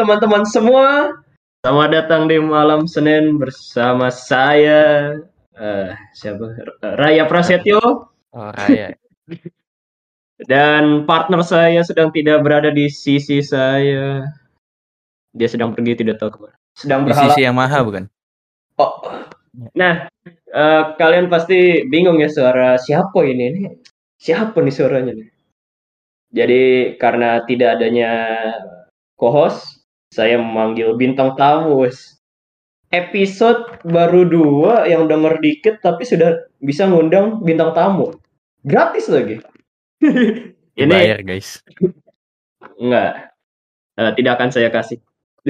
teman-teman semua. Selamat datang di malam Senin bersama saya eh siapa? Raya Prasetyo Oh Raya. dan partner saya sedang tidak berada di sisi saya. Dia sedang pergi tidak tahu ke mana. Sedang Di sisi yang maha bukan? Oh. Nah, eh, kalian pasti bingung ya suara siapa ini? Ini siapa nih suaranya nih? Jadi karena tidak adanya co-host, saya memanggil bintang tamu. wes. Episode baru dua yang denger dikit tapi sudah bisa ngundang bintang tamu. Gratis lagi. ini Bayar guys. enggak. Eh, tidak akan saya kasih.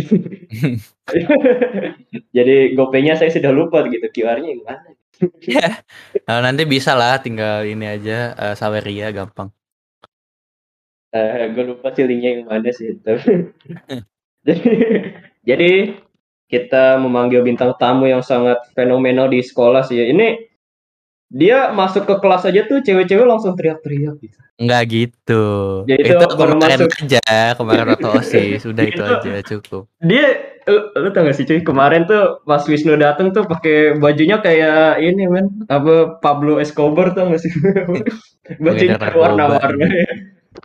Jadi gopenya saya sudah lupa gitu QR-nya yang mana. Nah, nanti bisa lah tinggal ini aja eh, Saweria gampang. Eh, gue lupa sih linknya yang mana sih. Tapi- jadi, jadi kita memanggil bintang tamu yang sangat fenomenal di sekolah sih. Ini dia masuk ke kelas aja tuh cewek-cewek langsung teriak-teriak gitu. Enggak gitu. Jadi itu itu baru masuk. aja, kemarin waktu OSIS, udah itu Itu- aja cukup. Dia lu, lu tau gak sih cuy kemarin tuh pas Wisnu dateng tuh pakai bajunya kayak ini men apa Pablo Escobar tuh gak sih bajunya narkoba. warna-warna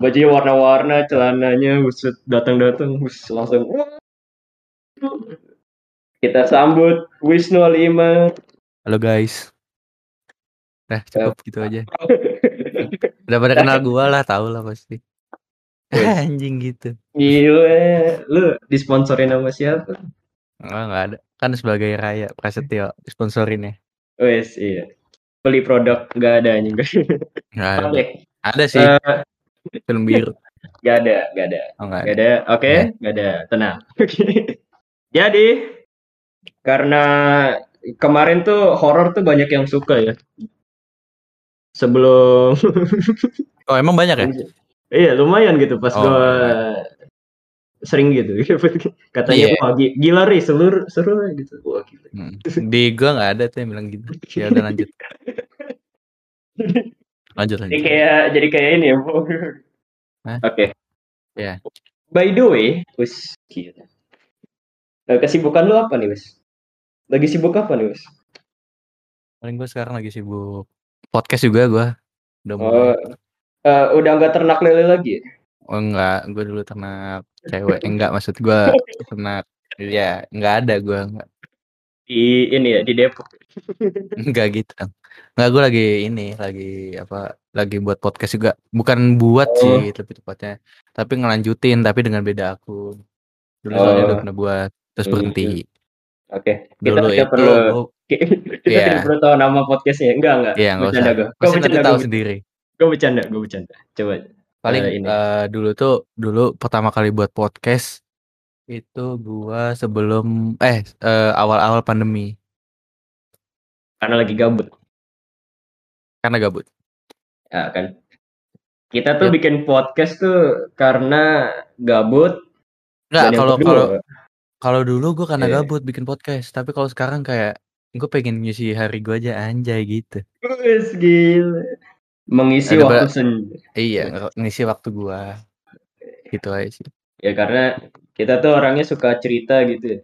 bajunya warna-warna celananya buset datang-datang bus langsung kita sambut Wisnu Alima Halo guys. Nah, cukup gitu aja. Udah pada kenal gua lah, tau lah pasti. Anjing gitu. gila lu disponsorin sama siapa Enggak, enggak ada. Kan sebagai Raya Prasetyo sponsorin ya. wes iya beli produk nggak ada anjing Enggak ada. Ada sih Eh, film biru. nggak ada nggak ada Oh, enggak ada. Gak ada, oke, Ya. gak ada, tenang. Jadi karena kemarin tuh horor tuh banyak yang suka ya. Sebelum, Oh, emang banyak ya? iya lumayan gitu pas Oh, gua sering gitu. Katanya Iya. wah gi- gila ri seluruh seru gitu. Wah gila. Hmm. Di gua nggak ada tuh yang bilang gitu. Ya udah lanjut. Lanjut Jadi lanjut. kayak jadi kayak ini ya. Oke. Ya. By the way, wis gila. Nah, kesibukan lu apa nih, Wis? Lagi sibuk apa nih, Wis? Paling gue sekarang lagi sibuk podcast juga gua. Udah mulai. Oh, eh, udah nggak ternak lele lagi? ya? Oh enggak, gue dulu ternak cewek. Enggak maksud gua ternak ya enggak ada gua enggak, Di ini ya, di Depok. enggak gitu. Enggak gue lagi ini, lagi apa? Lagi buat podcast juga. Bukan buat Oh. sih lebih tepatnya. Tapi ngelanjutin tapi dengan beda akun. Dulu soalnya Oh. udah pernah buat terus Hmm. berhenti. Oke, kita Dulu tidak itu perlu kita Iya. tidak perlu tahu nama podcastnya. Enggak, enggak. Iya enggak usah. Bercanda gue. Gue Pasti nanti bercanda, tahu sendiri. gue bercanda, gue bercanda. Coba. paling Eh, ini. eh, dulu tuh dulu pertama kali buat podcast itu gua sebelum eh eh, awal-awal pandemi Karena lagi gabut. karena gabut Ya kan. Kita tuh Ya. bikin podcast tuh karena gabut. nggak dan yang kalau kalau kalau dulu gua karena Iya. gabut bikin podcast tapi kalau sekarang kayak gue pengen ngisi hari gua aja anjay gitu Wes, gila. Mengisi Ada waktu ba- sen. iya ng- ngisi waktu gua gitu aja sih Ya karena kita tuh orangnya suka cerita gitu. ya.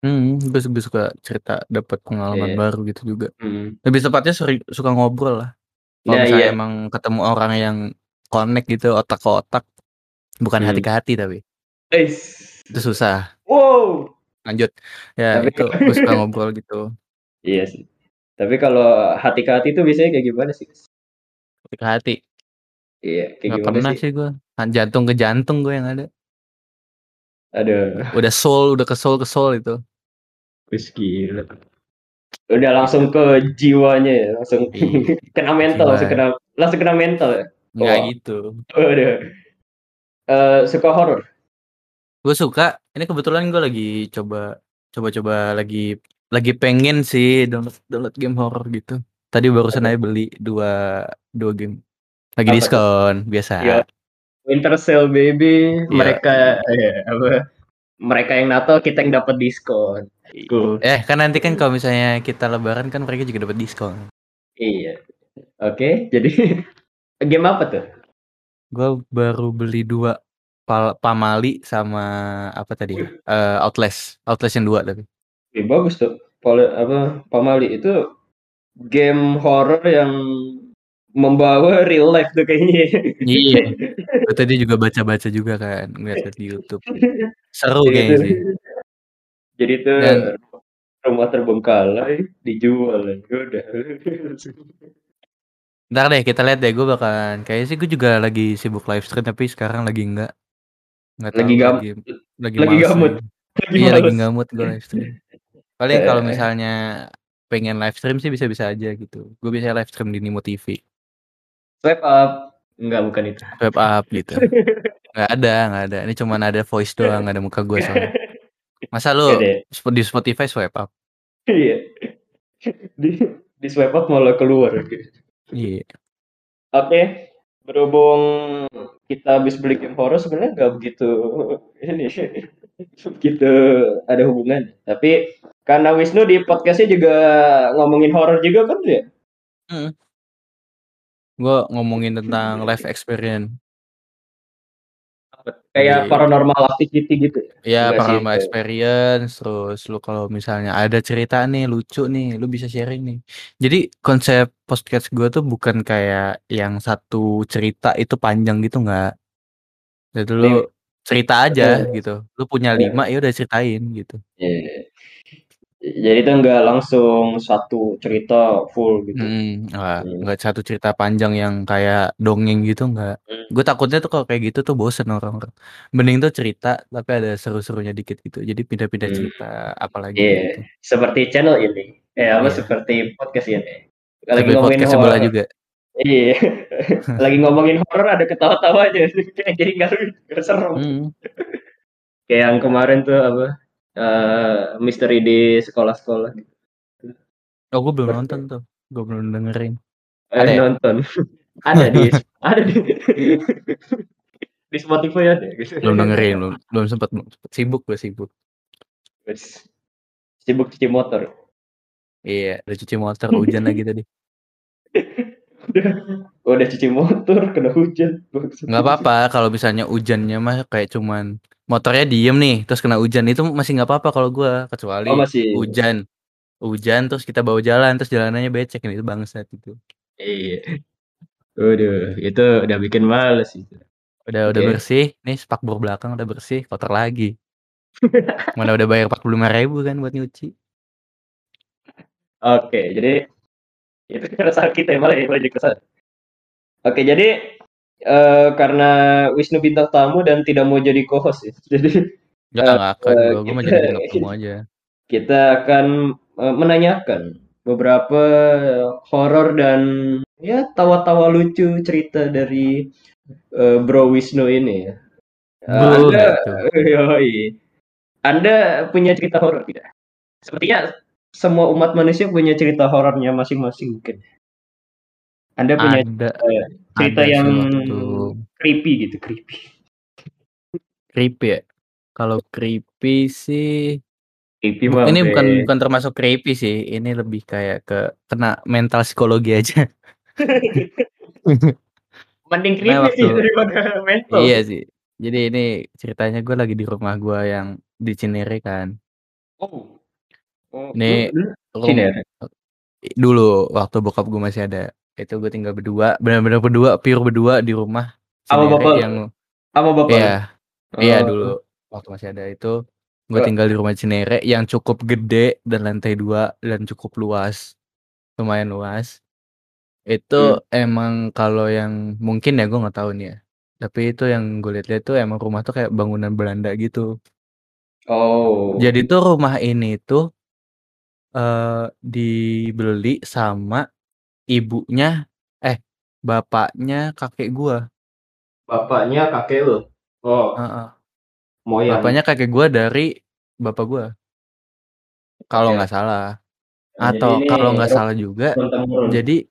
hmm gue gue suka cerita dapat pengalaman Iya. baru gitu juga Hmm. lebih tepatnya seri, suka ngobrol lah kalau Nah, misalnya iya. emang ketemu orang yang connect gitu otak ke otak bukan Hmm. hati ke hati tapi Eis. itu susah Wow. lanjut ya Tapi- itu gue suka ngobrol gitu Iya sih. Tapi kalau hati ke hati tuh biasanya kayak gimana sih? hati ke hati Iya, kayak nggak gimana pernah sih? sih gue jantung ke jantung gue yang ada Aduh, udah soul udah ke soul ke soul itu wis gila. Udah langsung ke jiwanya ya, langsung Iya, kena mental, jiwa. langsung kena langsung kena mental ya. nggak Wah. gitu Udah. Eh, suka horor. gue suka ini kebetulan gue lagi coba coba-coba lagi lagi pengen sih download download game horror gitu tadi barusan aja beli dua dua game lagi Apa diskon biasa Iya. Winter Sale baby, Iya. mereka eh, apa? Mereka yang Natal kita yang dapat diskon. Cool. eh kan nanti kan kalau misalnya kita lebaran kan mereka juga dapat diskon Iya. Oke, jadi game apa tuh? gue baru beli dua Pal Pamali sama apa tadi? Uh, Outlast. Outlast yang dua tapi. Ya, bagus tuh. Pal apa Pamali itu game horror yang membawa real life tuh kayaknya. Iya. Gue tadi juga baca-baca juga kan ngeliat di YouTube. Seru kayaknya sih. Jadi itu Dan, rumah terbengkalai dijual udah. Ntar deh kita lihat deh gue bakalan kayaknya sih gue juga lagi sibuk live stream tapi sekarang lagi enggak nggak lagi gam lagi lagi, lagi gamut lagi iya lagi gamut gue live stream paling kalau misalnya pengen live stream sih bisa-bisa aja gitu gue bisa live stream di Nimo TV swipe up. Enggak bukan itu. Swipe up gitu. Nggak ada nggak ada. Ini cuma ada voice doang nggak ada muka gue soalnya. Masa lu di Spotify swipe up? Iya. Di di swipe up malah keluar. Iya. Oke, berhubung kita habis beli game horror sebenarnya nggak begitu ini begitu ada hubungan. Tapi karena Wisnu di podcastnya juga ngomongin horror juga kan ya? Hmm. Gue ngomongin tentang life experience kayak Jadi, paranormal activity gitu ya? Iya, paranormal sih, experience, terus lu kalau misalnya ada cerita nih lucu nih, lu bisa sharing nih. Jadi konsep podcast gue tuh bukan kayak yang satu cerita itu panjang gitu nggak. Jadi lu cerita aja gitu. Lu punya lima ya udah ceritain gitu. Yeah. Jadi itu enggak langsung satu cerita full gitu. Hmm, enggak, hmm. enggak satu cerita panjang yang kayak dongeng gitu enggak. Hmm. Gue takutnya tuh kalau kayak gitu tuh bosen orang-orang. Mending tuh cerita tapi ada seru-serunya dikit gitu. Jadi pindah-pindah hmm. cerita apalagi yeah. gitu. Seperti channel ini. Eh apa yeah. seperti podcast ini. Lagi ngomongin podcast sebelah juga. Iya. Lagi ngomongin horor ada ketawa-tawa aja. Jadi enggak seru. Hmm. kayak yang kemarin tuh apa? Uh, misteri di sekolah-sekolah gitu. Oh, gue belum nonton tuh. Gue belum dengerin. Eh, ada ya? nonton. ada di ada di di Spotify ada gitu. Belum dengerin, belum belum sempat sibuk gue sibuk. Sibuk cuci motor. Iya, udah cuci motor hujan lagi tadi. udah, udah cuci motor kena hujan. Nggak apa-apa kalau misalnya hujannya mah kayak cuman motornya diem nih terus kena hujan itu masih nggak apa-apa kalau gue kecuali oh, masih. hujan hujan terus kita bawa jalan terus jalanannya becek ini itu bangsat itu iya Udah, itu udah bikin males sih. Udah okay. udah bersih, nih spakbor belakang udah bersih, kotor lagi. Mana udah bayar empat puluh lima ribu kan buat nyuci. Oke, jadi itu keresahan kita malah ke sana. Oke, jadi uh, karena Wisnu bintang tamu dan tidak mau jadi co-host ya. Jadi Gak, uh, gak akan, uh, gue mau jadi bintang tamu aja. Kita akan uh, menanyakan beberapa horor dan ya tawa-tawa lucu cerita dari uh, Bro Wisnu ini ya. Uh, anda, yoi. anda punya cerita horor tidak? Sepertinya semua umat manusia punya cerita horornya masing-masing mungkin. Anda punya ada, cerita ada yang creepy gitu, creepy. Creepy ya? Kalau creepy sih creepy ini bukan bukan termasuk creepy sih, ini lebih kayak ke kena mental psikologi aja. Mending creepy nah, waktu, sih daripada mental. Iya sih. Jadi ini ceritanya gue lagi di rumah gue yang di Cinere kan. Oh. oh ini Cinere. Dulu waktu bokap gue masih ada itu gue tinggal berdua benar-benar berdua pure berdua di rumah sama bapak yang sama bapak iya oh. iya dulu waktu masih ada itu gue tinggal di rumah Cinere yang cukup gede dan lantai dua dan cukup luas lumayan luas. Itu hmm. emang kalau yang mungkin ya gue nggak tahu nih ya tapi itu yang gue lihat-lihat tuh emang rumah tuh kayak bangunan Belanda gitu. Oh. Jadi tuh rumah ini tuh uh, dibeli sama Ibunya eh, bapaknya kakek gua. Bapaknya kakek lu? Oh. Heeh. Moyang. Bapaknya kakek gua dari bapak gua. Kalau nggak salah. Nah, Atau kalau nggak salah juga, jadi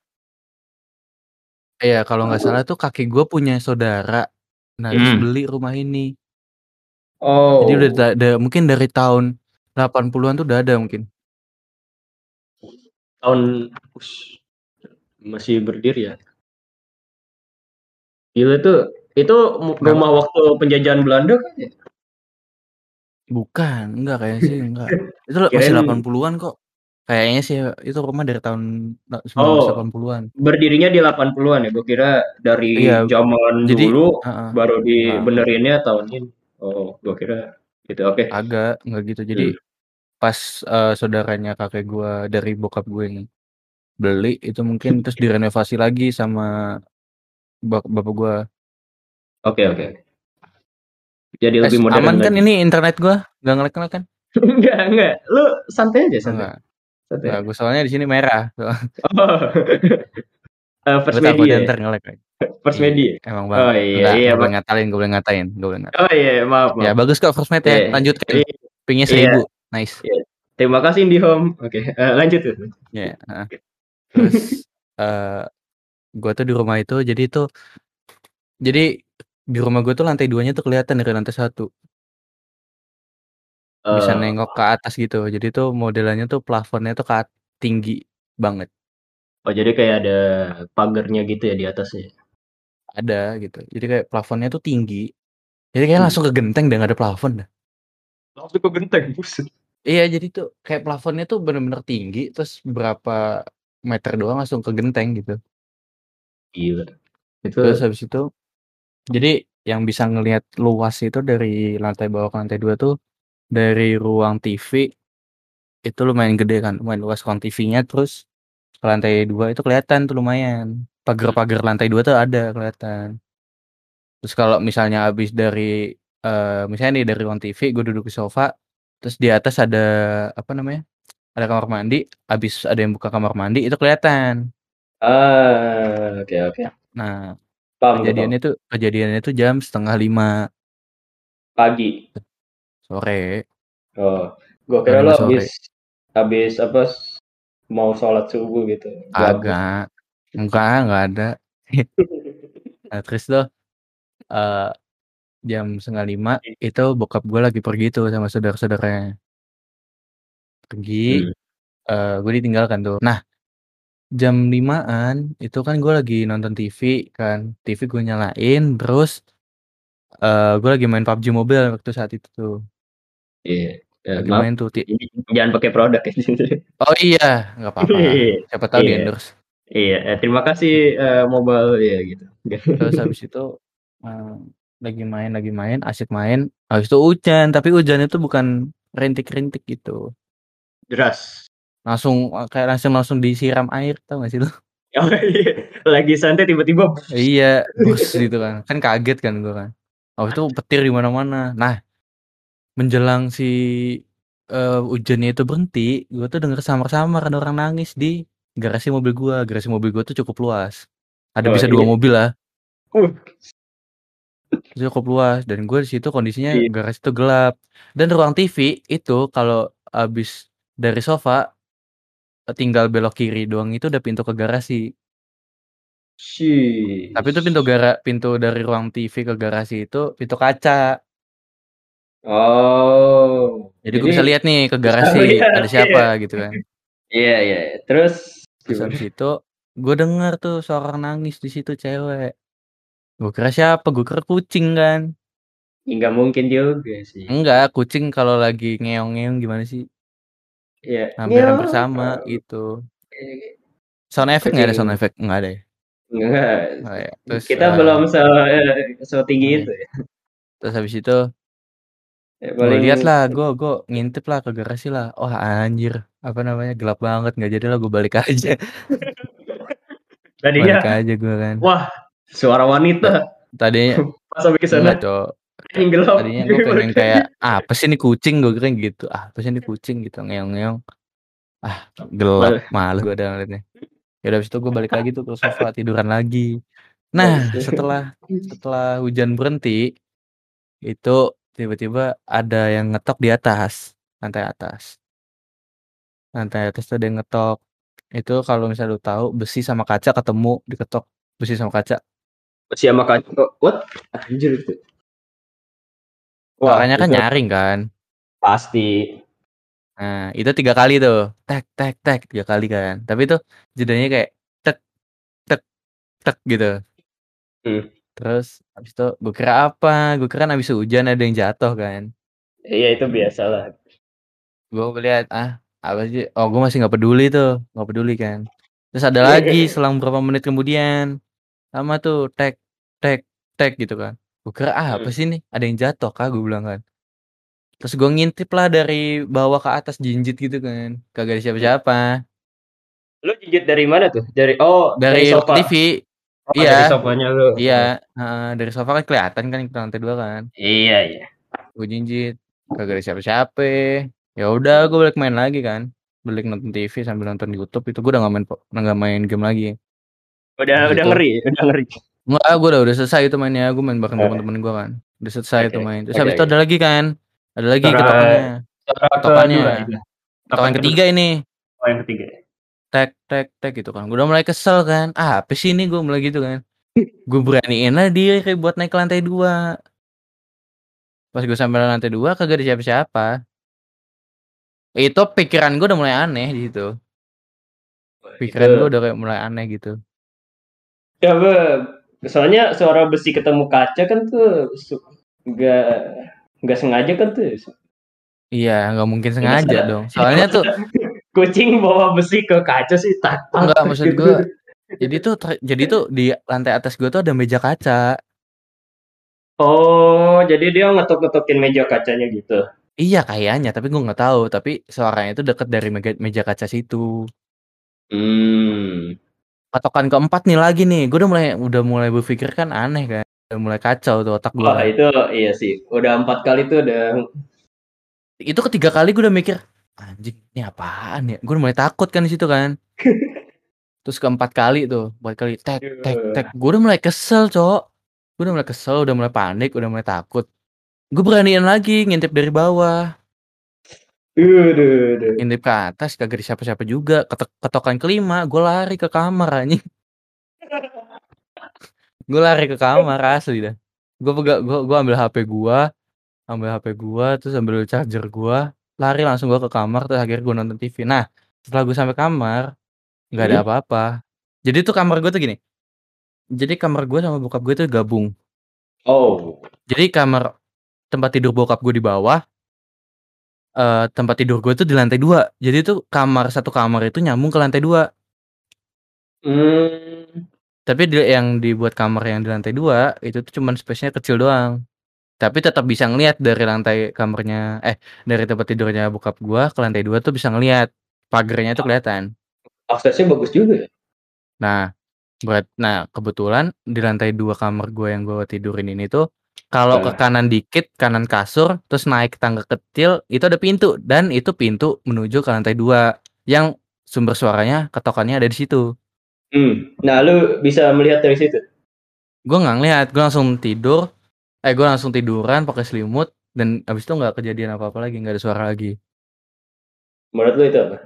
Iya, kalau nggak salah tuh kakek gua punya saudara. Nah, hmm. beli rumah ini. Jadi udah oh. ada mungkin dari tahun 80-an tuh udah ada mungkin. Tahun masih berdiri ya. Gila tuh itu rumah waktu penjajahan Belanda kan ya? Bukan, enggak kayaknya sih enggak. Itu masih Kirain 80-an kok. Kayaknya sih itu rumah dari tahun na- Oh, 1980-an. berdirinya di 80-an ya? Gue kira dari Iya, zaman jadi dulu heeh. baru dibenerinnya tahun ini. Oh, gue kira gitu. Oke. agak enggak gitu. Jadi Hmm. pas eh, saudaranya kakek gua dari bokap gue yang beli itu mungkin terus direnovasi lagi sama bap- bapak gua. Oke, oke. Jadi Eh, lebih modern aman kan lagi. ini internet gua? Enggak ngelek-ngelek kan? enggak, enggak. Lu santai aja, santai. Enggak. Santai. Enggak, gua soalnya di sini merah. Oh. Eh, first media. ya? ntar ngelek lagi. First Iya, media. emang Oh banget. iya, Enggak, iya, gue boleh ngatain, gue boleh ngatain, gue boleh ngatain. Oh iya, maaf, Ya maaf. bagus kok first mate Iya, ya. Lanjutkan. iya, Pingnya seribu. Nice. iya. Terima kasih IndiHome. Oke, eh, lanjut. Ya. heeh. Terus eh gue tuh di rumah itu jadi itu jadi di rumah gue tuh lantai duanya tuh kelihatan dari lantai satu bisa Eh, nengok ke atas gitu. Jadi tuh modelannya tuh plafonnya tuh ke at- tinggi banget. oh jadi kayak ada pagarnya gitu ya di atasnya. Ada gitu. Jadi kayak plafonnya tuh tinggi. Jadi kayak Hmm. langsung ke genteng dan gak ada plafon dah. Langsung ke genteng, buset. Iya jadi tuh kayak plafonnya tuh bener-bener tinggi terus berapa meter doang langsung ke genteng gitu. Gila. Itu Terus habis itu jadi yang bisa ngelihat luas itu dari lantai bawah ke lantai dua tuh dari ruang TV itu lumayan gede kan, lumayan luas ruang TV-nya terus ke lantai dua itu kelihatan tuh lumayan. Pagar-pagar lantai dua tuh ada kelihatan. Terus kalau misalnya habis dari eh misalnya nih dari ruang TV gue duduk di sofa terus di atas ada apa namanya? Ada kamar mandi, habis ada yang buka kamar mandi itu kelihatan. ah, oke oke. Nah, Paham gue paham. kejadiannya tuh kejadiannya tuh jam setengah lima Pagi. sore. Oh, gua Jam kira lo sore. habis habis apa mau sholat subuh gitu. Agak. Enggak, enggak ada. Nah, terus tuh eh jam setengah lima itu bokap gue lagi pergi tuh sama saudara-saudaranya. Pergi, Hmm. eh gue ditinggalkan tuh. Nah, jam limaan itu kan gue lagi nonton TV kan. TV gue nyalain terus eh gue lagi main PUBG Mobile waktu saat itu tuh. Iya. Ya, Lagi maaf. main tuh. Ti- Ini jangan pakai produk ya. Oh iya, nggak apa-apa. Siapa tahu di Iya. Iya, eh, terima kasih eh, mobile ya gitu. Terus habis itu eh, lagi main, lagi main, asik main. Habis itu hujan, tapi hujannya tuh bukan rintik-rintik gitu. Deras. Langsung eh, kayak langsung langsung disiram air, tau gak sih lu? Oh iya, lagi santai tiba-tiba. iya, bus gitu kan. Kan kaget kan gue kan. Habis itu petir di mana-mana. Nah, menjelang si eh, hujannya itu berhenti, gue tuh denger samar-samar ada orang nangis di garasi mobil gua. Garasi mobil gua tuh cukup luas. Ada Oh, bisa dua iya. mobil lah. Uh, cukup luas dan gue di situ kondisinya Iya. garasi itu gelap dan ruang TV itu kalau abis dari sofa eh, tinggal belok kiri doang itu udah pintu ke garasi tapi itu pintu gara pintu dari ruang TV ke garasi itu pintu kaca Oh. jadi, gue bisa lihat nih ke garasi lihat, ada siapa gitu kan Iya, iya. Terus terus gimana? habis itu gue denger tuh seorang nangis di situ cewek gue kira siapa gue kira kucing kan Nggak mungkin juga sih. enggak kucing kalau lagi ngeong-ngeong gimana sih Iya. hampir-hampir Ngeong. sama gitu sound effect nggak ada Kucing. sound effect nggak ada ya Enggak. Oh, ya. Terus, Kita eh, belum se eh, setinggi oke. itu ya. terus habis itu Ya, gue lihat lah gue gue ngintip lah ke garasi lah oh anjir apa namanya gelap banget nggak jadi lah gue balik aja Tadinya, balik aja gue kan wah, suara wanita. tadinya Pas sampai ke sana, enggak cok gelap. tadinya gue pengen kayak ah, apa sih ini kucing? Gue kira gitu. Ah apa sih ini kucing? Gitu ngeong ngeong ah gelap malu gue udah ngeliatnya. Ya udah habis itu gue balik lagi tuh ke sofa tiduran lagi. Nah setelah setelah hujan berhenti itu tiba-tiba ada yang ngetok di atas lantai atas. Lantai atas tuh ada yang ngetok. Itu kalau misalnya lu tahu besi sama kaca ketemu diketok besi sama kaca. Si sama kaca. What? Anjir itu. Makanya kan nyaring kan Pasti. nah itu tiga kali tuh tek tek tek tiga kali kan tapi itu jedanya kayak tek tek tek gitu Hmm. Terus habis itu gue kira apa, gue kira kan habis hujan ada yang jatuh kan. Iya itu biasalah. Gue lihat ah apa sih? Oh gue masih nggak peduli tuh, nggak peduli kan. Terus ada lagi selang beberapa menit kemudian sama tuh tek tek tek gitu kan. Gue kira ah apa Hmm. sih nih? Ada yang jatuh kah? Gue bilang kan. Terus gue ngintip lah dari bawah ke atas jinjit gitu kan. Kagak ada siapa-siapa. Lu jinjit dari mana tuh? Dari oh dari, Dari sofa. TV. Oh, Iya. dari sofanya lu. Iya, heeh, dari sofa kan kelihatan kan ke lantai dua kan. Iya iya. Gue jinjit, kagak ada siapa-siapa. Ya udah, gue balik main lagi kan. Balik nonton TV sambil nonton YouTube itu gue udah nggak main nggak main game lagi. Udah Habis udah itu- ngeri, udah ngeri. Enggak, gue udah udah selesai itu mainnya. Gue main bareng Oke. teman-teman gue kan. Udah selesai itu main. Terus oke, habis itu oke. ada lagi kan. Ada lagi Suara- ketokannya. Suara Tokannya. kedua itu. Tokan ketiga ini. Oh yang ketiga. tek tek tek gitu kan gue udah mulai kesel kan ah apa sih ini gue mulai gitu kan gue beraniin lah diri buat naik ke lantai dua pas gue sampai lantai dua kagak ada siapa-siapa itu pikiran gue udah mulai aneh di situ pikiran Itu- gue udah kayak mulai aneh gitu Ya, Be. Soalnya suara besi ketemu kaca kan tuh su- nggak nggak sengaja kan tuh. iya nggak mungkin sengaja dong soalnya tuh Kucing bawa besi ke kaca sih tak Enggak, maksud gitu. gua, jadi tuh jadi tuh di lantai atas gue tuh ada meja kaca Oh, jadi dia ngetuk-ngetukin meja kacanya gitu. iya kayaknya tapi gue nggak tahu tapi suaranya itu deket dari meja, meja kaca situ Hmm. Patokan keempat nih lagi nih. Gue udah mulai udah mulai berpikir kan aneh kan. Udah mulai kacau tuh otak gue Wah, itu iya sih. Udah empat kali tuh udah. Itu ketiga kali gue udah mikir anjing ini apaan ya? Gue udah mulai takut kan di situ kan. Terus keempat kali tuh buat kali tek tek tek. Gue udah mulai kesel cok. Gue udah mulai kesel udah mulai panik udah mulai takut. Gue beraniin lagi ngintip dari bawah Ngintip ke atas kagak ada siapa-siapa juga. Ketok- ketokan kelima gue lari ke kamar anjing. Gue lari ke kamar asli dah. Gue pegang gue gue ambil hp gue ambil hp gue terus ambil charger gue lari langsung gue ke kamar terus akhirnya gue nonton tv nah setelah gue sampai kamar nggak ada Hmm? apa-apa. Jadi tuh kamar gue tuh gini. Jadi kamar gue sama bokap gue tuh gabung. Oh. jadi kamar tempat tidur bokap gue di bawah eh tempat tidur gue tuh di lantai dua jadi tuh kamar satu kamar itu nyambung ke lantai dua Hmm. Tapi di yang dibuat kamar yang di lantai dua itu tuh cuman space-nya kecil doang. Tapi tetap bisa ngelihat dari lantai kamarnya eh dari tempat tidurnya bokap gua ke lantai dua tuh bisa ngelihat pagarnya tuh kelihatan. Aksesnya bagus juga ya. Nah, buat nah kebetulan di lantai dua kamar gua yang gua tidurin ini tuh kalau ke Nah. kanan dikit, kanan kasur, terus naik tangga kecil, itu ada pintu dan itu pintu menuju ke lantai dua yang sumber suaranya ketokannya ada di situ. Hmm. Nah, lu bisa melihat dari situ. gue nggak ngeliat gue langsung tidur eh gue langsung tiduran pakai selimut dan abis itu nggak kejadian apa apa lagi nggak ada suara lagi Menurut lu itu apa?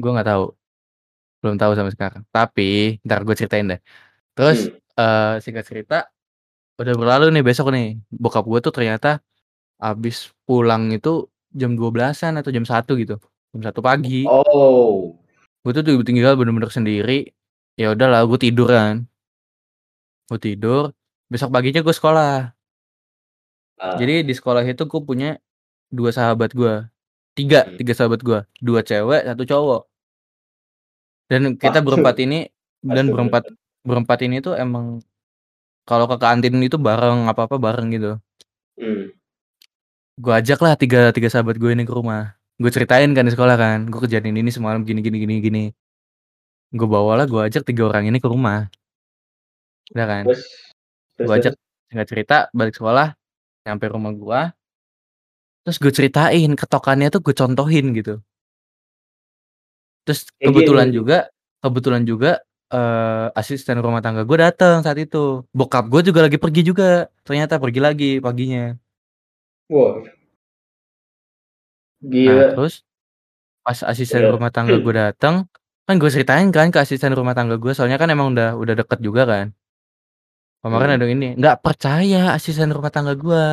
gue nggak tahu belum tahu sampai sekarang tapi ntar gue ceritain deh terus Hmm. eh singkat cerita udah berlalu nih besok nih bokap gue tuh ternyata abis pulang itu jam 12-an atau jam satu gitu jam satu pagi Oh. gue tuh tinggal bener-bener sendiri ya udahlah gue tidur kan gue tidur besok paginya gue sekolah Ah. Jadi di sekolah itu gue punya dua sahabat gue, tiga, Hmm. tiga sahabat gue, dua cewek, satu cowok. Dan kita Wah, berempat ini dan Astaga. berempat berempat ini tuh emang kalau ke kantin itu bareng apa apa bareng gitu. Hmm. Gue ajak lah tiga tiga sahabat gue ini ke rumah. Gue ceritain kan di sekolah kan, gue kejadian ini semalam gini gini gini gini. Gue bawalah gue ajak tiga orang ini ke rumah. Udah kan? Terus terus, gue ajak nggak cerita balik sekolah nyampe rumah gua terus gue ceritain ketokannya tuh gue contohin gitu terus kebetulan juga kebetulan juga uh, asisten rumah tangga gue datang saat itu. Bokap gue juga lagi pergi juga, ternyata pergi lagi paginya. Wow. Nah, terus pas asisten ya. rumah tangga gue datang kan gue ceritain kan ke asisten rumah tangga gue, soalnya kan emang udah udah deket juga kan. Kemarin Hmm. ada ini, nggak percaya asisten rumah tangga gue.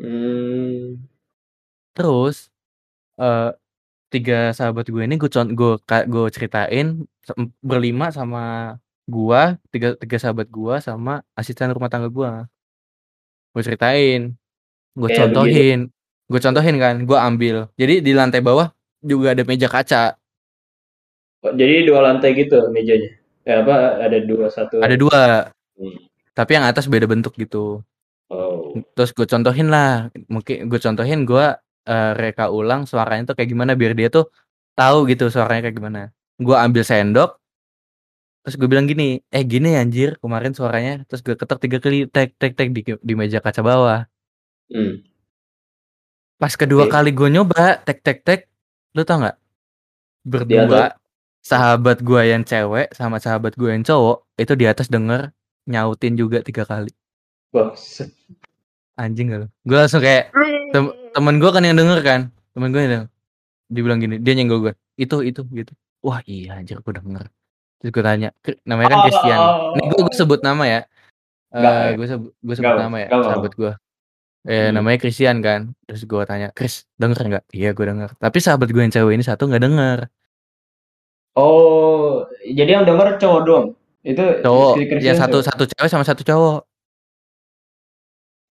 hmm. Terus, uh, tiga sahabat gue ini gue gue gue ceritain, berlima sama gue tiga tiga sahabat gue sama asisten rumah tangga gue Gue ceritain, gue yeah, contohin, gue contohin kan, gue ambil. Jadi di lantai bawah juga ada meja kaca. Oh, jadi dua lantai gitu mejanya. Ya apa ada dua satu. Ada dua. Hmm. Tapi yang atas beda bentuk gitu. Oh. Terus gue contohin lah, mungkin gue contohin gue eh, reka ulang suaranya tuh kayak gimana biar dia tuh tahu gitu suaranya kayak gimana. Gue ambil sendok, terus gue bilang gini, eh gini ya, anjir kemarin suaranya, terus gue ketok tiga kali tek tek tek di, di meja kaca bawah. Hmm. Pas kedua Oke. kali gue nyoba tek tek tek, lu tau nggak? Berdua sahabat gue yang cewek sama sahabat gue yang cowok itu di atas denger nyautin juga tiga kali. Wah, set. Anjing gak lu? Gue langsung kayak temen gue kan yang denger kan. Temen gue yang denger. dibilang gini dia nyenggol gue itu itu gitu. Wah iya anjir gue denger. Terus gue tanya "Kri- namanya kan Christian. Ini gue, gue sebut nama ya. Nggak, Eh gue sebut gue sebut nama ya sahabat gue eh Hmm. namanya Christian kan. Terus gue tanya Chris denger nggak? Iya gue denger. Tapi sahabat gue yang cewek ini satu nggak denger. Oh, jadi yang denger cowok doang? Itu cowok. si ya satu satu cewek sama satu cowok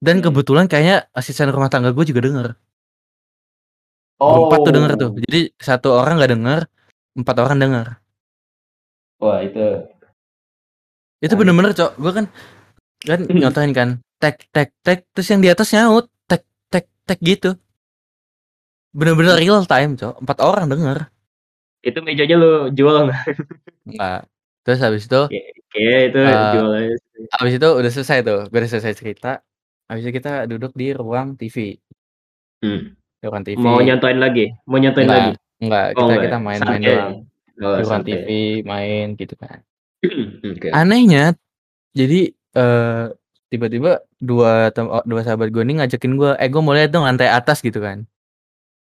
dan Hmm. kebetulan kayaknya asisten rumah tangga gue juga denger Oh. berempat tuh denger tuh jadi satu orang nggak denger empat orang denger Wah, itu. itu Aneh. bener-bener cok gue kan kan Hmm. nyontohin kan tek tek tek terus yang di atas nyaut tek tek tek gitu bener-bener real time cok empat orang denger Itu mejanya lu jual nggak? Enggak. terus habis itu Kayak itu Eh, jual aja. habis itu udah selesai tuh udah selesai cerita habis itu kita duduk di ruang TV Hmm. di ruang TV Mau nyantoin lagi? Mau nyantoin enggak lagi? enggak Oh, kita enggak. kita main-main Santai. doang Oh, di ruang santai. TV main gitu kan Oke. anehnya jadi eh tiba-tiba dua tem- oh, dua sahabat gue nih ngajakin gue eh gue mau lihat dong lantai atas gitu kan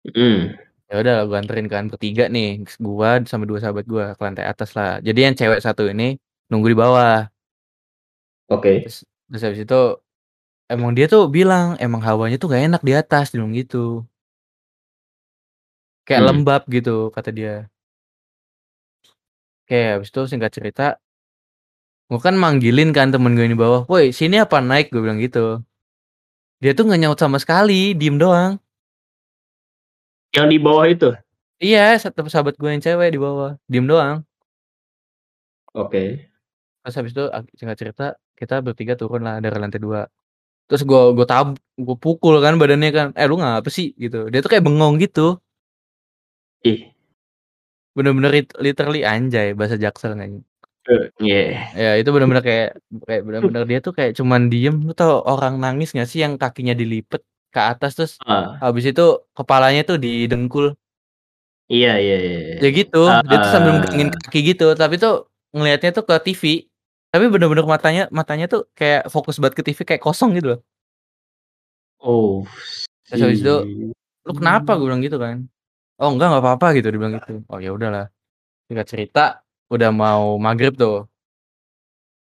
Hmm. ya udah gue anterin kan bertiga nih gua sama dua sahabat gua ke lantai atas lah jadi yang cewek satu ini nunggu di bawah Oke. terus terus habis itu emang dia tuh bilang emang hawanya tuh gak enak di atas dia bilang gitu kayak Hmm. lembab gitu kata dia Oke habis itu singkat cerita gua kan manggilin kan temen gue di bawah woi sini apa naik gue bilang gitu dia tuh nggak nyaut sama sekali diem doang Yang di bawah itu? iya satu sahabat gue yang cewek di bawah diem doang Oke. Terus habis itu ak- singkat cerita kita bertiga turun lah dari lantai dua. Terus gua gua tab gua pukul kan badannya kan. Eh lu ngapa sih gitu. Dia tuh kayak bengong gitu. Ih. Bener-bener lit- literally anjay bahasa Jaksel nggak Iya. Ya itu bener-bener kayak kayak bener-bener dia tuh kayak cuman diem. Lu tau orang nangis gak sih yang kakinya dilipet ke atas terus Ah. habis itu kepalanya tuh didengkul. Iya, iya, iya. iya. Ya gitu. Dia tuh sambil Ah. megangin kaki gitu. Tapi tuh ngelihatnya tuh ke TV. Tapi bener-bener matanya matanya tuh kayak fokus banget ke TV kayak kosong gitu loh. Oh. Terus habis itu, lu kenapa gue bilang gitu kan oh enggak nggak apa-apa gitu dia bilang gitu oh ya udahlah singkat cerita udah mau maghrib tuh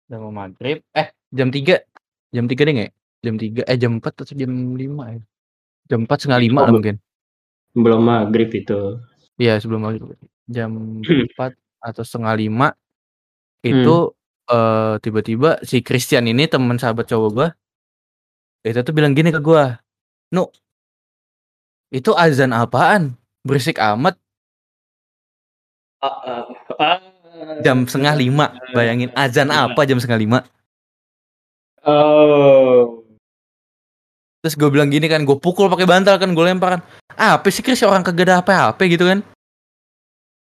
udah mau maghrib eh jam 3 jam 3 deh nggak ya? jam 3 eh jam 4 atau jam 5 ya jam 4 setengah lima lah Oh, mungkin belum maghrib itu. iya sebelum maghrib jam Hmm. 4 atau setengah lima itu eh tiba-tiba si Christian ini teman sahabat cowok gua itu tuh bilang gini ke gua nu itu azan apaan? Berisik amat. Jam setengah lima bayangin azan apa jam setengah lima? Oh. terus gue bilang gini kan gue pukul pakai bantal kan gue lempar kan apa sih Chris? Orang kagak ada apa-apa? Gitu kan.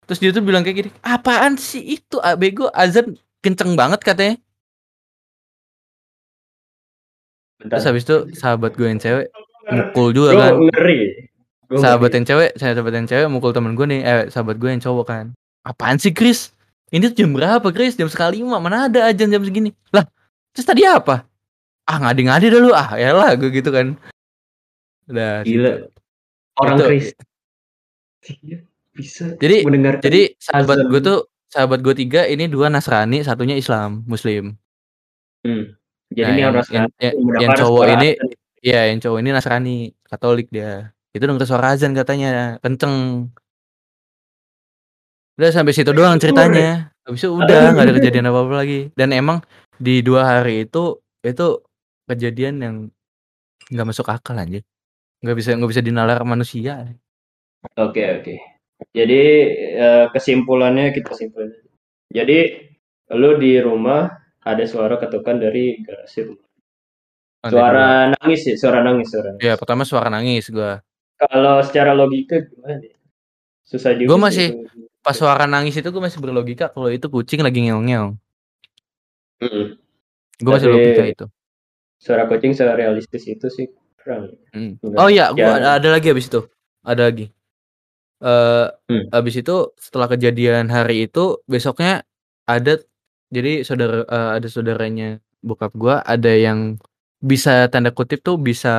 Terus dia tuh bilang kayak gini apaan sih itu ah, bego? Azan kenceng banget katanya. Bentar. terus habis itu sahabat gue yang cewek mukul juga kan. ngeri. Gua sahabat ngeri. yang cewek saya sahabat yang cewek mukul temen gue nih eh sahabat gue yang cowok kan. Apaan sih Chris? Ini tuh jam berapa Chris? Jam sekali lima. Mana ada ajan jam segini. Lah terus tadi apa? Ah ngadi-ngadi dah lu ah ya lah gue gitu kan. Udah Gila. Orang Itu- Kristen bisa Jadi- Jadi sahabat gue tuh sahabat gue tiga ini dua Nasrani, satunya Islam, Muslim. Hmm. Jadi Nah, ini yang, yang, yang, yang cowok ini, iya yang cowok ini Nasrani, Katolik dia. Itu denger suara azan katanya, kenceng. Udah sampai situ doang ceritanya. Habis itu udah nggak ada kejadian apa-apa lagi. Dan emang di 2 hari itu, itu kejadian yang nggak masuk akal anjir. Nggak bisa nggak bisa dinalar manusia. Oke oke. Jadi, eee, kesimpulannya kita simpulin aja. Jadi, lu di rumah ada suara ketukan dari garasi rumah. Lantai Suara nangis ya? Suara nangis suara nangis. Iya, pertama suara nangis gua. Kalau secara logika gimana ya? Susah juga Gua sih masih itu. pas suara nangis itu gua masih berlogika kalau itu kucing lagi ngeong-ngeong. Mhm. Gua masih Tapi logika itu. suara kucing serealistis itu sih kurang. Enggak Oh iya, gua ya ada ada lagi habis itu. Ada lagi. Eee, Hmm. habis itu setelah kejadian hari itu, besoknya ada jadi saudara eee, ada saudaranya bokap gua, ada yang bisa tanda kutip tuh bisa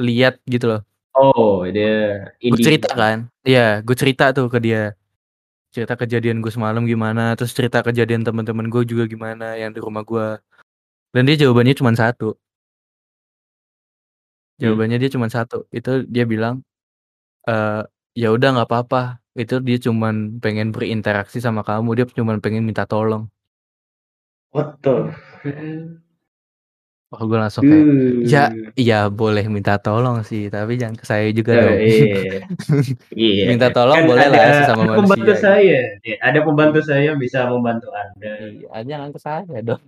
lihat gitu loh. Oh, dia Gua cerita kan. Iya, gua cerita tuh ke dia. Cerita kejadian gua semalam gimana, terus cerita kejadian teman-teman gua juga gimana yang di rumah gua. Dan dia jawabannya cuman satu. Hmm. Jawabannya dia cuman satu, itu dia bilang, eee, "Ya udah nggak apa-apa, itu dia cuman pengen berinteraksi sama kamu, dia cuman pengen minta tolong." What the hell? Wah, gua langsung kayak, "Ya Uh. ya boleh minta tolong sih, tapi jangan ke saya juga Oh, dong." iya. Iya, Minta tolong kan boleh ada lah sesama ada pembantu manusia gitu. saya, ya, ada pembantu saya yang bisa membantu Anda. Iya, jangan ke saya dong.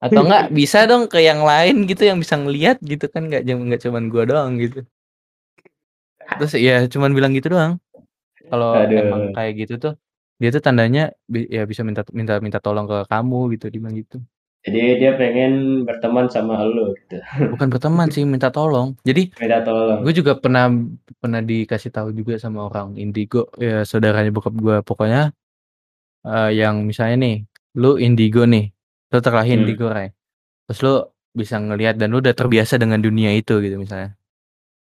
Atau enggak bisa dong ke yang lain gitu yang bisa ngelihat gitu kan, nggak nggak cuman gua doang gitu. Terus ya cuman bilang gitu doang. Kalau emang kayak gitu tuh, dia tuh tandanya ya bisa minta minta minta tolong ke kamu gitu, dia bilang gitu. Jadi dia pengen berteman sama elu gitu. Bukan berteman sih, minta tolong. Jadi Minta tolong. gue juga pernah pernah dikasih tahu juga sama orang indigo, ya saudaranya bokap gua. Pokoknya, eee, yang misalnya nih, lu indigo nih, lu terlahir Hmm. indigo, Ray. Terus lu bisa ngelihat dan lu udah terbiasa dengan dunia itu gitu misalnya.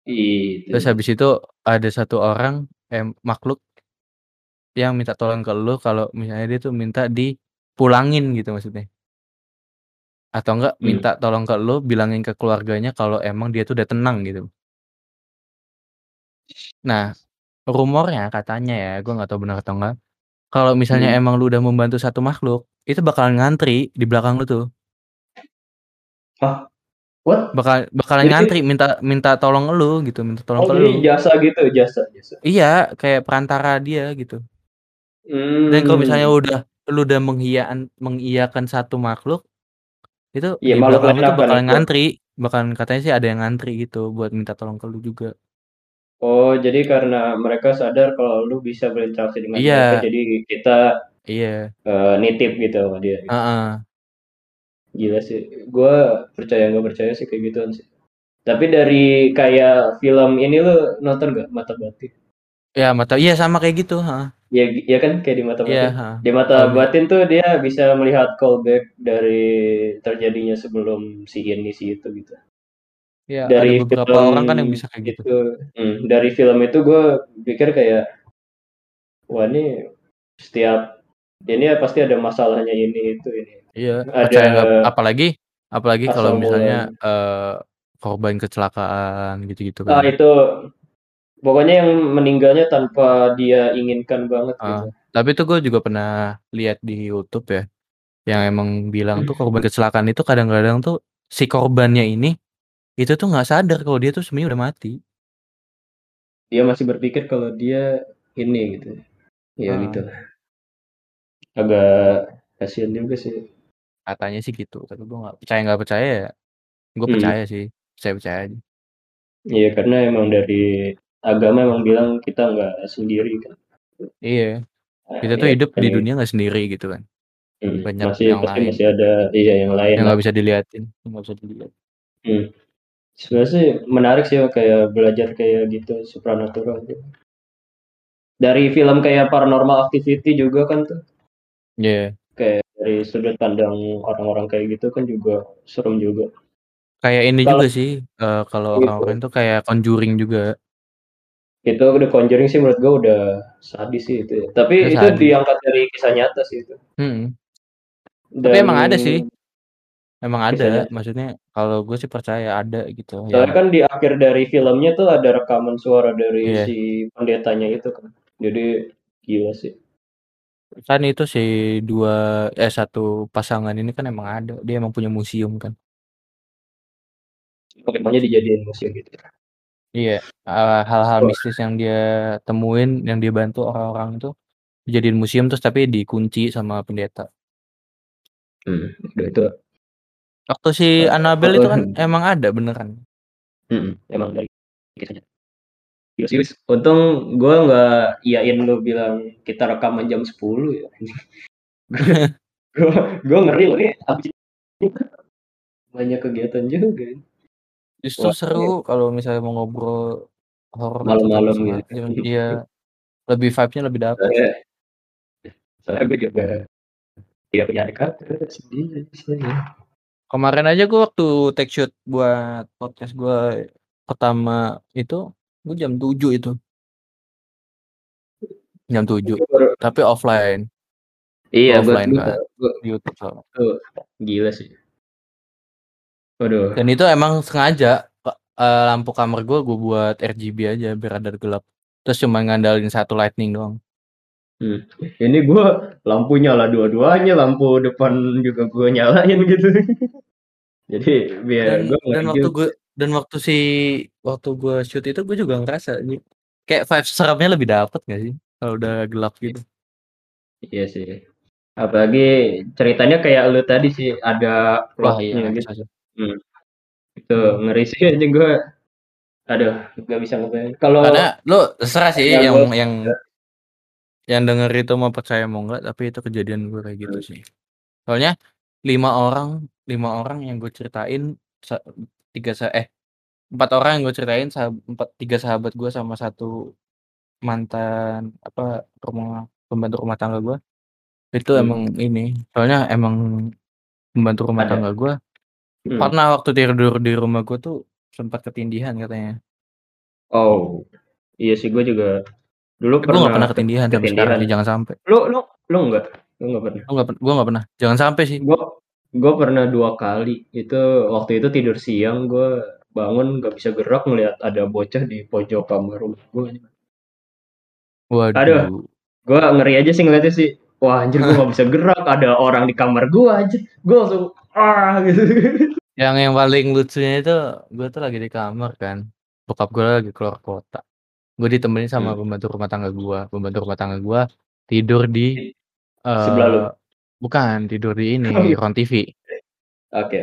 Terus Itu. habis itu ada satu orang, eh, makhluk yang minta tolong ke lu kalau misalnya dia tuh minta dipulangin gitu maksudnya. Atau enggak Hmm. minta tolong ke lu, bilangin ke keluarganya kalau emang dia tuh udah tenang gitu. Nah, rumornya katanya ya, gua nggak tahu benar atau enggak, kalau misalnya Hmm. emang lu udah membantu satu makhluk, itu bakalan ngantri di belakang lu tuh. Hah? What? Bakal bakalan Jadi ngantri minta minta tolong elu gitu, minta tolong Oh, ke jadi lu. jasa gitu, jasa jasa? Iya, kayak perantara dia gitu. Dan kalau misalnya udah lu udah menghiyaan mengiyakan satu makhluk, itu Iya, di makhluk lu lain akan bakalan ngantri, bakalan katanya sih ada yang ngantri gitu buat minta tolong ke lu juga. Oh, jadi karena mereka sadar kalau lu bisa berinteraksi dengan mereka, Iya. jadi kita, Iya. eee, nitip gitu sama dia gitu. Heeh. Gila sih, gua percaya nggak percaya sih kayak gituan sih. Tapi dari kayak film ini lu nonton nggak, Mata Batin? Ya mata iya sama kayak gitu, heeh. Ya ya kan kayak di Mata Iya, Batin? heeh. Di Mata mi Batin tuh dia bisa melihat callback dari terjadinya sebelum si ini, si itu gitu. Iya, ada Dari beberapa film orang kan yang bisa kayak gitu. itu mmm, dari film itu gua pikir kayak wah ini setiap ini ya pasti ada masalahnya ini, itu, ini. Iya, Ada nggak apalagi apalagi kalau misalnya, eee, korban kecelakaan gitu-gitu Ah, kan. itu pokoknya yang meninggalnya tanpa dia inginkan banget Heeh, gitu. tapi tuh gua juga pernah lihat di YouTube ya, yang emang bilang tuh korban kecelakaan itu kadang-kadang tuh si korbannya ini, itu tuh nggak sadar kalau dia tuh sebenarnya udah mati. Dia masih berpikir kalau dia ini gitu, ya Heeh. gitulah. Agak kasihan juga sih. Katanya sih gitu, tapi gua nggak percaya nggak percaya ya, gua Mhm. percaya sih, percaya-percaya aja. Iya, karena emang dari agama emang bilang kita nggak sendiri kan. Iya, Nah, kita tuh ya hidup kan di dunia nggak sendiri gitu kan. Mhm, Banyak masih yang lain. masih ada iya yang lain Yang nggak bisa dilihatin, nggak bisa dilihat. Mmm. Sebenarnya sih menarik sih kayak belajar kayak gitu, supranatural gitu. Dari film kayak Paranormal Activity juga kan tuh. Iya. Kayak dari sudut pandang orang-orang kayak gitu kan juga serem juga. Kayak ini Kalau juga sih, eee, kalau gitu. orang-orang tuh kayak Conjuring juga. Itu The Conjuring sih menurut gua udah sadis sih itu ya. Tapi Itu itu sadis. diangkat dari kisah nyata sih itu. Tapi Dan emang ada sih. Emang ada, maksudnya kalau gue sih percaya ada gitu Soalnya yang kan di akhir dari filmnya tuh ada rekaman suara dari Iya. si pendetanya itu kan. Jadi gila sih. Kan itu si dua eh satu pasangan ini kan emang ada, dia emang punya museum kan. Maunya dijadiin museum gitu. Iya, uh, hal-hal Oh. mistis yang dia temuin, yang dia bantu orang-orang itu dijadiin museum terus tapi dikunci sama pendeta. Hmm, udah itu. Waktu si Eh, Annabelle itu kan emang ada beneran. hmm, emang dari kisahnya. Gila sih, Wis. untung gue nggak iyain lu bilang kita rekaman jam 10 ya. gue ngeri loh ya. Banyak kegiatan juga. Justru Wah, seru kalau misalnya mau ngobrol horor malam-malam gitu. jam- Iya, lebih vibe-nya lebih dapet. Soalnya, soalnya gue juga tidak punya dekat sini. Kemarin aja gue waktu take shoot buat podcast gue pertama itu gue jam 7 itu. Jam 7. Gue baru- Tapi offline Iya, offline kan gue di YouTube soalnya. gila sih. Waduh. Dan itu emang sengaja eh, lampu kamar gue gue buat RGB aja biar ada gelap. Terus cuma ngandalin satu lightning doang. Hmm. Ini gue lampu nyala dua-duanya, lampu depan juga gue nyalain gitu. Jadi biar Dan, gue dan waktu gue dan waktu si waktu gue shoot itu gue juga ngerasa kayak vibe serapnya lebih dapet gak sih kalau udah gelap gitu. Iya sih. Apalagi ceritanya kayak lu tadi sih ada plotnya iya. gitu. Hmm. Itu ngeri sih aja gue. Aduh, gak bisa ngapain. Kalau Karena lu terserah sih yang yang gua- yang yang denger itu mau percaya mau enggak tapi itu kejadian gue kayak gitu sih. Soalnya lima orang lima orang yang gue ceritain tiga sa eh empat orang yang gue ceritain empat tiga sahabat gue sama satu mantan apa rumah pembantu rumah tangga gue itu Hmm. emang ini soalnya emang pembantu rumah Ada. tangga gue Hmm. pernah waktu tidur di rumah gue tuh sempat ketindihan katanya Oh, iya sih gue juga dulu gue pernah. nggak pernah ketindihan ketindihan. sekarang sih jangan sampai Lu lu lu enggak? Lu enggak pernah? gue nggak gue nggak pernah jangan sampai sih Gue gue pernah dua kali. Itu waktu itu tidur siang gue bangun nggak bisa gerak ngelihat ada bocah di pojok kamar rumah gue. waduh Aduh. Gue ngeri aja sih ngeliatnya sih. Wah anjir gue nggak bisa gerak. Ada orang di kamar gue aja. Gue langsung ah gitu. yang yang paling lucunya itu gue tuh lagi di kamar kan bokap gue lagi keluar kota gue ditemenin sama Hmm. pembantu rumah tangga gue pembantu rumah tangga gue tidur di Sebelah lu? eh bukan tidur di ini Oh, iya. ruang TV Oke.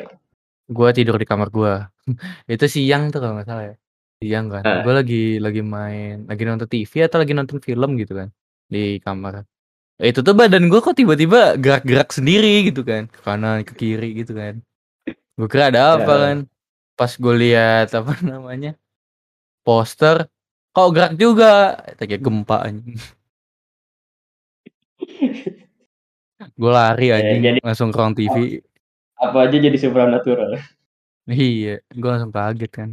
Gue tidur di kamar gue itu siang tuh kalau nggak salah ya. Siang kan. Ah. gue lagi lagi main lagi nonton TV atau lagi nonton film gitu kan di kamar. Itu tuh badan gue kok tiba-tiba gerak-gerak sendiri gitu kan ke kanan ke kiri gitu kan. Gue kira ada apa Ya. kan. Pas gue lihat apa namanya poster kok gerak juga? Kayak gempa anjing. Gue lari Ya, anjing. jadi- langsung ke ruang TV Apa aja jadi supernatural. iya gue langsung kaget kan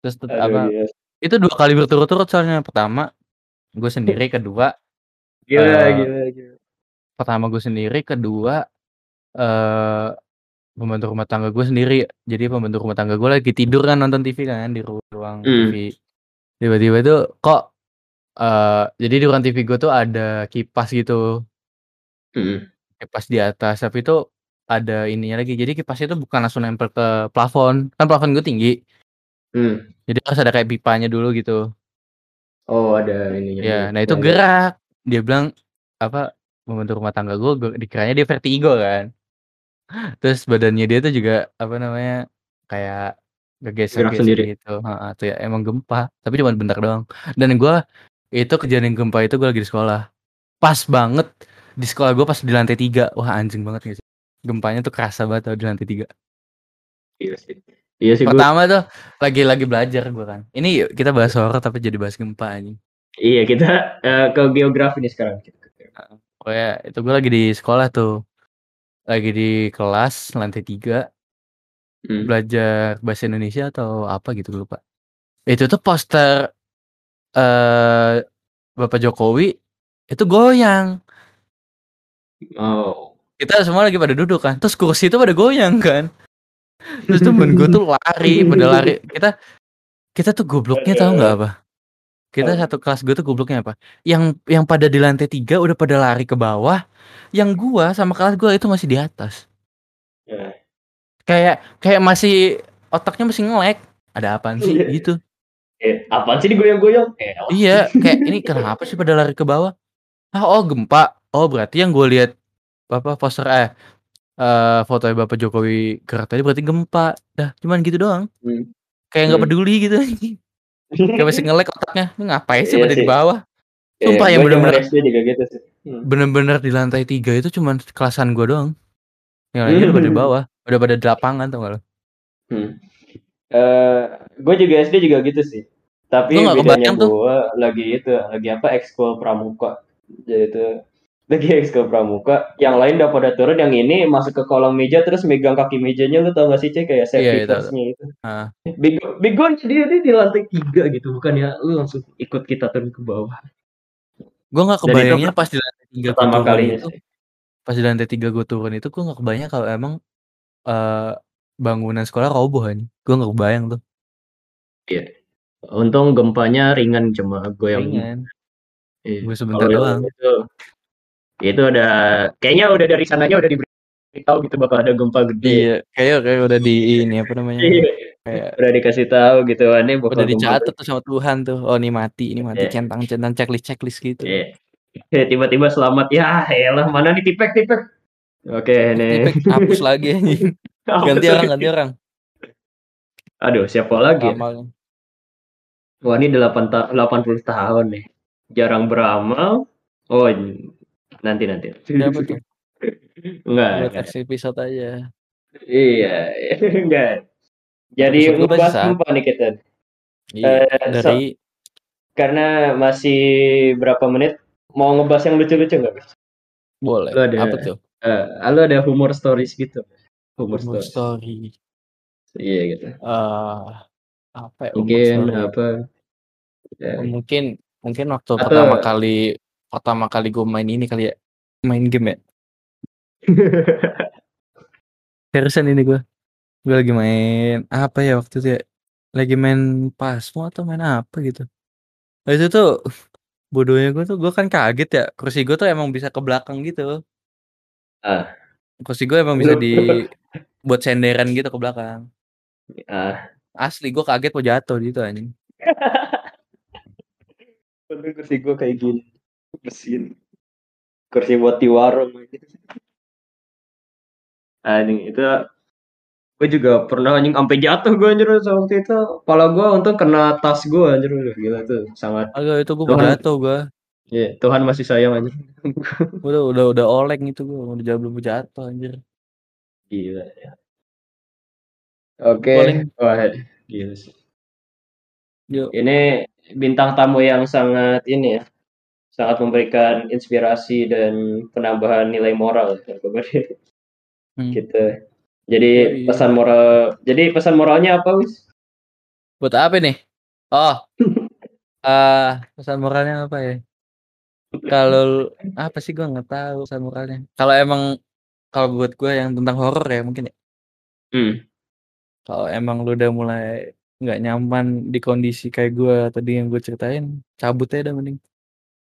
terus Aduh, apa gila. itu dua kali berturut-turut soalnya pertama gue sendiri kedua Gila, Eh, gila, gila. pertama gue sendiri kedua eh pembantu rumah tangga gue sendiri jadi pembantu rumah tangga gue lagi tidur kan nonton TV kan di ru- ruang Hmm. TV tiba-tiba itu kok eh jadi di ruang TV gue tuh ada kipas gitu Hmm. kipas di atas tapi itu ada ininya lagi. Jadi kipasnya itu bukan langsung nempel ke plafon. Kan plafon gue tinggi. Hmm. jadi harus ada kayak pipanya dulu gitu. Oh ada ininya. ya nah itu Ya, ya. gerak. Dia bilang apa pembantu rumah tangga gue gue dikiranya dia vertigo kan. Terus badannya dia tuh juga apa namanya kayak geser Gerak sendiri. gitu. Tuh ya emang gempa. Tapi cuma bentar doang. Dan gue itu kejadian gempa itu gue lagi di sekolah. Pas banget. Di sekolah gue pas di lantai tiga. Wah anjing banget gak sih gempanya tuh kerasa banget tau di lantai tiga Iya sih. Iya sih gue. pertama tuh lagi lagi belajar gue kan ini yuk, kita bahas horor tapi jadi bahas gempa anjing Iya kita eh, ke geografi nih sekarang. oh ya itu gue lagi di sekolah tuh lagi di kelas lantai tiga Hmm. belajar bahasa Indonesia atau apa gitu gue lupa itu tuh poster eh Bapak Jokowi itu goyang Oh. Kita semua lagi pada duduk kan terus kursi itu pada goyang kan terus temen gue tuh lari pada lari kita kita tuh gobloknya tahu nggak apa kita satu kelas gue tuh gobloknya apa? Yang yang pada di lantai tiga udah pada lari ke bawah, yang gua sama kelas gua itu masih di atas. Ya. Kayak kayak masih otaknya masih ngelek. Ada apaan sih Iya. gitu? Eh, apaan sih digoyang-goyang? Eh. Iya, kayak ini kenapa sih pada lari ke bawah? Ah, oh gempa. Oh, berarti yang gue lihat apa poster eh eh foto Bapak Jokowi gerak tadi berarti gempa. Dah, cuman gitu doang. Hmm. Kayak nggak Hmm. peduli gitu. kayak masih ngelek otaknya. Ini ngapain sih Iya pada di sih. bawah? Eh, Sumpah yang gua bener-bener juga gitu sih. Hmm. bener-bener di lantai tiga itu cuman kelasan gue doang. Yang lainnya udah pada di Hmm. bawah, udah pada di lapangan tau gak lo? Hmm. Eh, gue juga SD juga gitu sih. Tapi bedanya gue lagi itu, lagi apa ekskul pramuka. Jadi itu lagi ekskul pramuka. Yang lain udah pada turun, yang ini masuk ke kolong meja terus megang kaki mejanya lu tau gak sih cek kayak Iya, safety iya, tahu, first-nya itu. Ah. Bego, bego dia, dia di lantai tiga gitu, bukan ya lu langsung ikut kita turun ke bawah. Gue nggak Dan itu kebayangnya pas di lantai tiga gue Pertama kalinya itu, sih. pas di lantai tiga gue turun itu gue nggak kebayang kalau emang eh bangunan sekolah roboh aja. Gue nggak kebayang tuh. Iya. Untung gempanya ringan cuma goyang. Ringan. Iya. Gue sebentar Kalau doang. itu itu udah kayaknya udah dari sananya udah diberitahu gitu bakal ada gempa gede. Iya, kayak kayak udah di ini apa namanya? Iya. Kayak Udah dikasih tahu gitu aneh bakal udah dicatat tuh sama Tuhan tuh. Oh, ini mati, ini mati Iya. centang-centang checklist-checklist gitu. Iya. Eh, Tiba-tiba selamat ya, elah mana nih tipek tipek. Oke nih. Tipek hapus lagi. Ganti orang, ganti orang. Aduh, siapa lagi? ya? Ramalnya. Wah, ini 8 ta 80 tahun nih. Jarang beramal. Oh, nanti nanti. Tuh? Enggak, Buat enggak. next episode aja. Iya, enggak. Jadi ngebahas apa nih kita? Iya, Eh, dari Karena masih berapa menit mau ngebahas yang lucu-lucu nggak? Bis? boleh. Lu ada, Apa tuh? eh, lu ada humor stories gitu? Humor Humor stories. story. Iya gitu. Eh, apa ya Mungkin story? apa? Ya. Mungkin mungkin waktu Atau- pertama kali pertama kali gue main ini kali ya. Main game ya. Seriusan ini gue. Gue lagi main apa ya waktu itu ya? Lagi main pasmo atau main apa gitu. Nah, itu tuh bodohnya gue tuh gue kan kaget ya. Kursi gue tuh emang bisa ke belakang gitu. Ah. Kursi gue emang bisa di buat senderan gitu ke belakang. ah, Asli gue kaget mau jatuh gitu anjing. kursi gue kayak gini. Mesin. Kursi buat di warung. Ah, ini itu gue juga pernah anjing sampai jatuh gue anjir waktu itu. Kepala gue untung kena tas gue anjir gila tuh sangat. Agak itu gue Tuhan. jatuh gue. Iya, Tuhan masih sayang anjir. Udah udah udah oleng itu gue udah jauh belum jatuh anjir. Gila ya. Oke, wah gila sih. Yuk. Ini bintang tamu yang sangat ini ya, sangat memberikan inspirasi dan penambahan nilai moral ya Hmm. kita. Jadi Yoi. pesan moral, jadi pesan moralnya apa wis? Buat apa nih? Oh. eh pesan moralnya apa ya? Kalau apa sih gue nggak tahu pesan moralnya. Kalau emang kalau buat gue yang tentang horor ya mungkin ya. Hmm. Kalau emang lu udah mulai nggak nyaman di kondisi kayak gue tadi yang gue ceritain, cabut aja dah mending.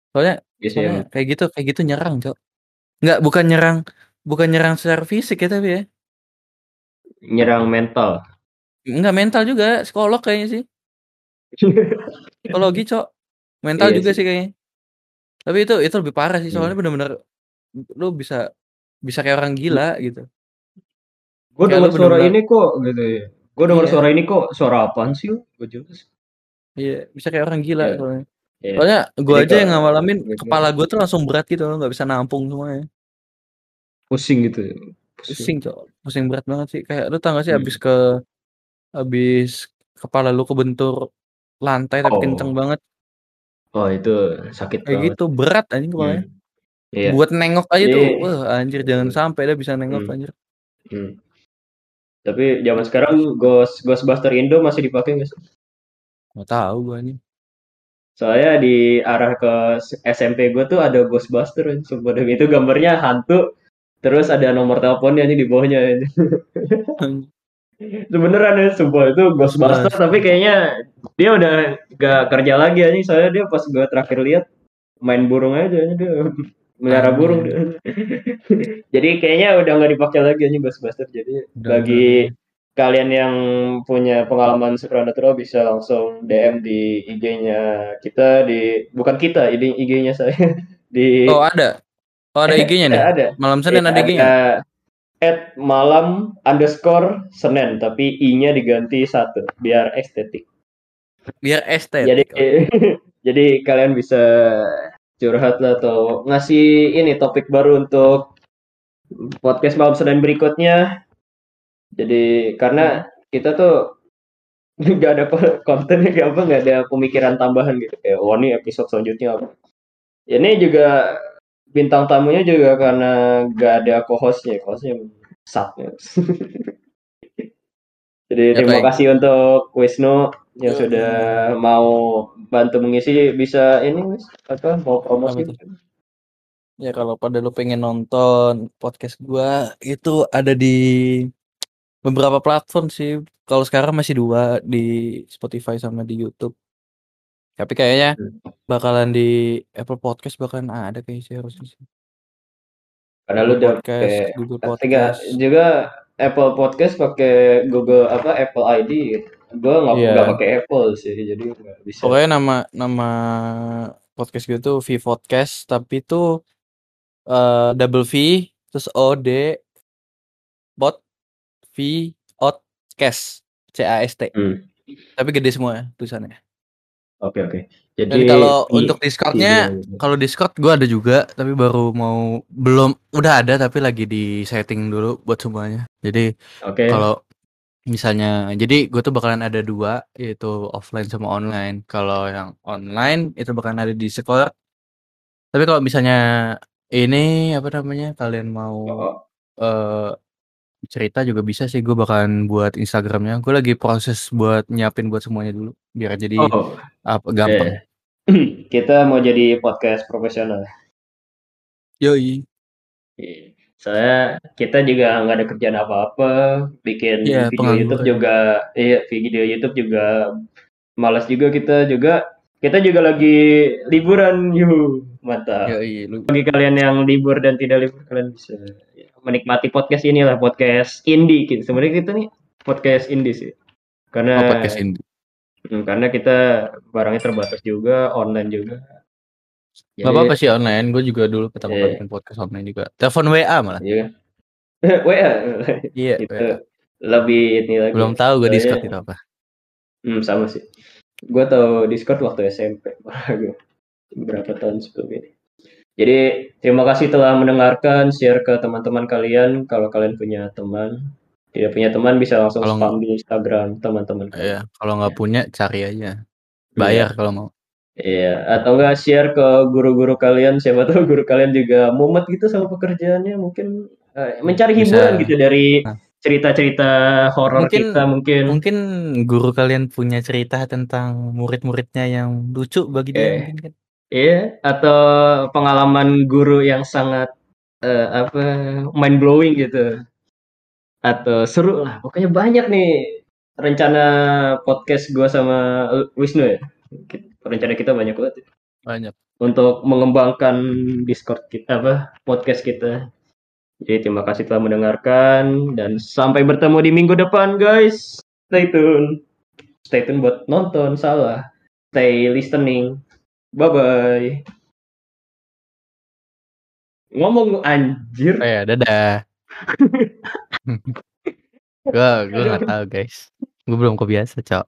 Soalnya, Biasanya soalnya kayak gitu kayak gitu nyerang, Cok. Nggak bukan nyerang bukan nyerang secara fisik ya tapi ya. nyerang mental. Enggak mental juga, psikolog kayaknya sih. Psikologi, Cok. Mental Iya juga sih. sih kayaknya. Tapi itu itu lebih parah sih Hmm. soalnya bener-bener lu bisa bisa kayak orang gila gitu. Gue lu suara bener-bener- ini kok gitu ya. Gue dengar Iya. suara ini kok suara apaan sih? Gue jelas. Iya, bisa kayak orang gila Iya. soalnya. Iya. Soalnya gua Jadi aja yang kalau- ngalamin gitu. kepala gua tuh langsung berat gitu loh, nggak bisa nampung semuanya. Pusing gitu. Pusing, Cok. Pusing berat banget sih. Kayak lu tau gak sih Hmm. abis ke abis kepala lu kebentur lantai tapi Oh. kenceng banget. Oh itu sakit Kayak banget. gitu, berat anjing kepalanya. Hmm. Iya. Buat nengok aja tuh, Iya. wah anjir jangan sampai dah bisa nengok Hmm. anjir. Hmm. Tapi zaman sekarang Ghost Ghostbuster Indo masih dipakai nggak sih? Nggak tahu gua nih. Soalnya di arah ke SMP gue tuh ada Ghostbuster, sumpah demi itu gambarnya hantu, terus ada nomor teleponnya di bawahnya. Sebeneran ya, sumpah itu Ghostbuster Ghostbusters. tapi kayaknya dia udah gak kerja lagi nih soalnya dia pas gue terakhir lihat main burung aja dia melihara burung jadi kayaknya udah nggak dipakai lagi nih Ghostbuster. Jadi Udah, bagi kalian yang punya pengalaman supernatural bisa langsung DM di IG-nya kita di bukan kita ini IG-nya saya di Oh ada. Oh ada Eh, IG-nya nih. ada Malam Senin Iya, ada IG-nya. at malam underscore Senin tapi i-nya diganti satu biar estetik. Biar estetik. Jadi jadi kalian bisa curhat lah atau ngasih ini topik baru untuk podcast malam Senin berikutnya. Jadi karena kita tuh nggak ada kontennya kayak apa nggak ada pemikiran tambahan gitu kayak oh ini episode selanjutnya apa. Ini juga bintang tamunya juga karena nggak ada co-hostnya, co-hostnya sat ya. Jadi Ya, terima baik. kasih untuk Wisnu yang Yo. sudah mau bantu mengisi bisa ini Wis apa mau promosi Ya kalau pada lu pengen nonton podcast gua itu ada di beberapa platform sih. Kalau sekarang masih dua di Spotify sama di YouTube. Tapi kayaknya Hmm. bakalan di Apple Podcast bakalan ada kayaknya sih harusnya sih. karena lu udah Podcast, pakai Google Tiga, Podcast. juga Apple Podcast pakai Google apa Apple ID gue nggak nggak pakai Apple sih jadi nggak bisa Pokoknya nama nama podcast gue tuh V Podcast tapi itu eh, double V terus O D V Ot Cast C A S T. Hmm. Tapi gede semua tulisannya. oke oke Dan jadi kalau i- untuk Discordnya, kalau Discord gue ada juga, tapi baru mau belum udah ada tapi lagi di setting dulu buat semuanya. Jadi oke kalau misalnya, jadi gue tuh bakalan ada dua, yaitu offline sama online. Kalau yang online itu bakalan ada di Discord. Tapi kalau misalnya ini apa namanya kalian mau Oh, eh cerita juga bisa sih, gue bakalan buat Instagramnya. Gue lagi proses buat nyiapin buat semuanya dulu, biar jadi oh apa gampang. iya. kita mau jadi podcast profesional Yoi. Iya. Soalnya kita juga nggak ada kerjaan apa-apa, bikin Iya, video YouTube pengangguran. juga, iya video YouTube juga malas juga kita juga. Kita juga lagi liburan, yuh, mantap. Yoi, lu Bagi kalian yang libur dan tidak libur, kalian bisa menikmati podcast inilah podcast indie. Gitu. Sebenarnya kita nih podcast indie sih, karena oh, podcast indie. Hmm, karena kita barangnya terbatas juga, online juga. Gak apa-apa sih online, gue juga dulu pertama Iya. kali bikin podcast online juga. Telepon WA malah. Iya. WA. Iya, itu WA. lebih ini lagi. Belum tahu gue Discord itu apa. Hmm, sama sih. Gue tahu Discord waktu SMP. Berapa tahun sebelum ini. Jadi terima kasih telah mendengarkan, share ke teman-teman kalian. Kalau kalian punya teman, tidak punya teman bisa langsung Kalau spam di Instagram teman-teman. Iya, kalau nggak punya cari aja. Bayar kalau mau. Iya, atau enggak share ke guru-guru kalian, siapa tahu guru kalian juga mumet gitu sama pekerjaannya, mungkin eh, mencari Bisa. hiburan gitu dari cerita-cerita horor Mungkin- kita mungkin. Mungkin guru kalian punya cerita tentang murid-muridnya yang lucu bagi dia Eh. mungkin kan. Iya, atau pengalaman guru yang sangat eh, apa mind blowing gitu. Atau seru lah, pokoknya banyak nih rencana podcast gua sama Wisnu ya. Rencana kita banyak banget. ya. Banyak. untuk mengembangkan Discord kita apa podcast kita. Jadi terima kasih telah mendengarkan dan sampai bertemu di minggu depan guys. Stay tune. Stay tune buat nonton salah. Stay listening. Bye bye. Ngomong anjir. Oh ya, dadah. gue gue nggak tahu guys. Gue belum kebiasa, cok.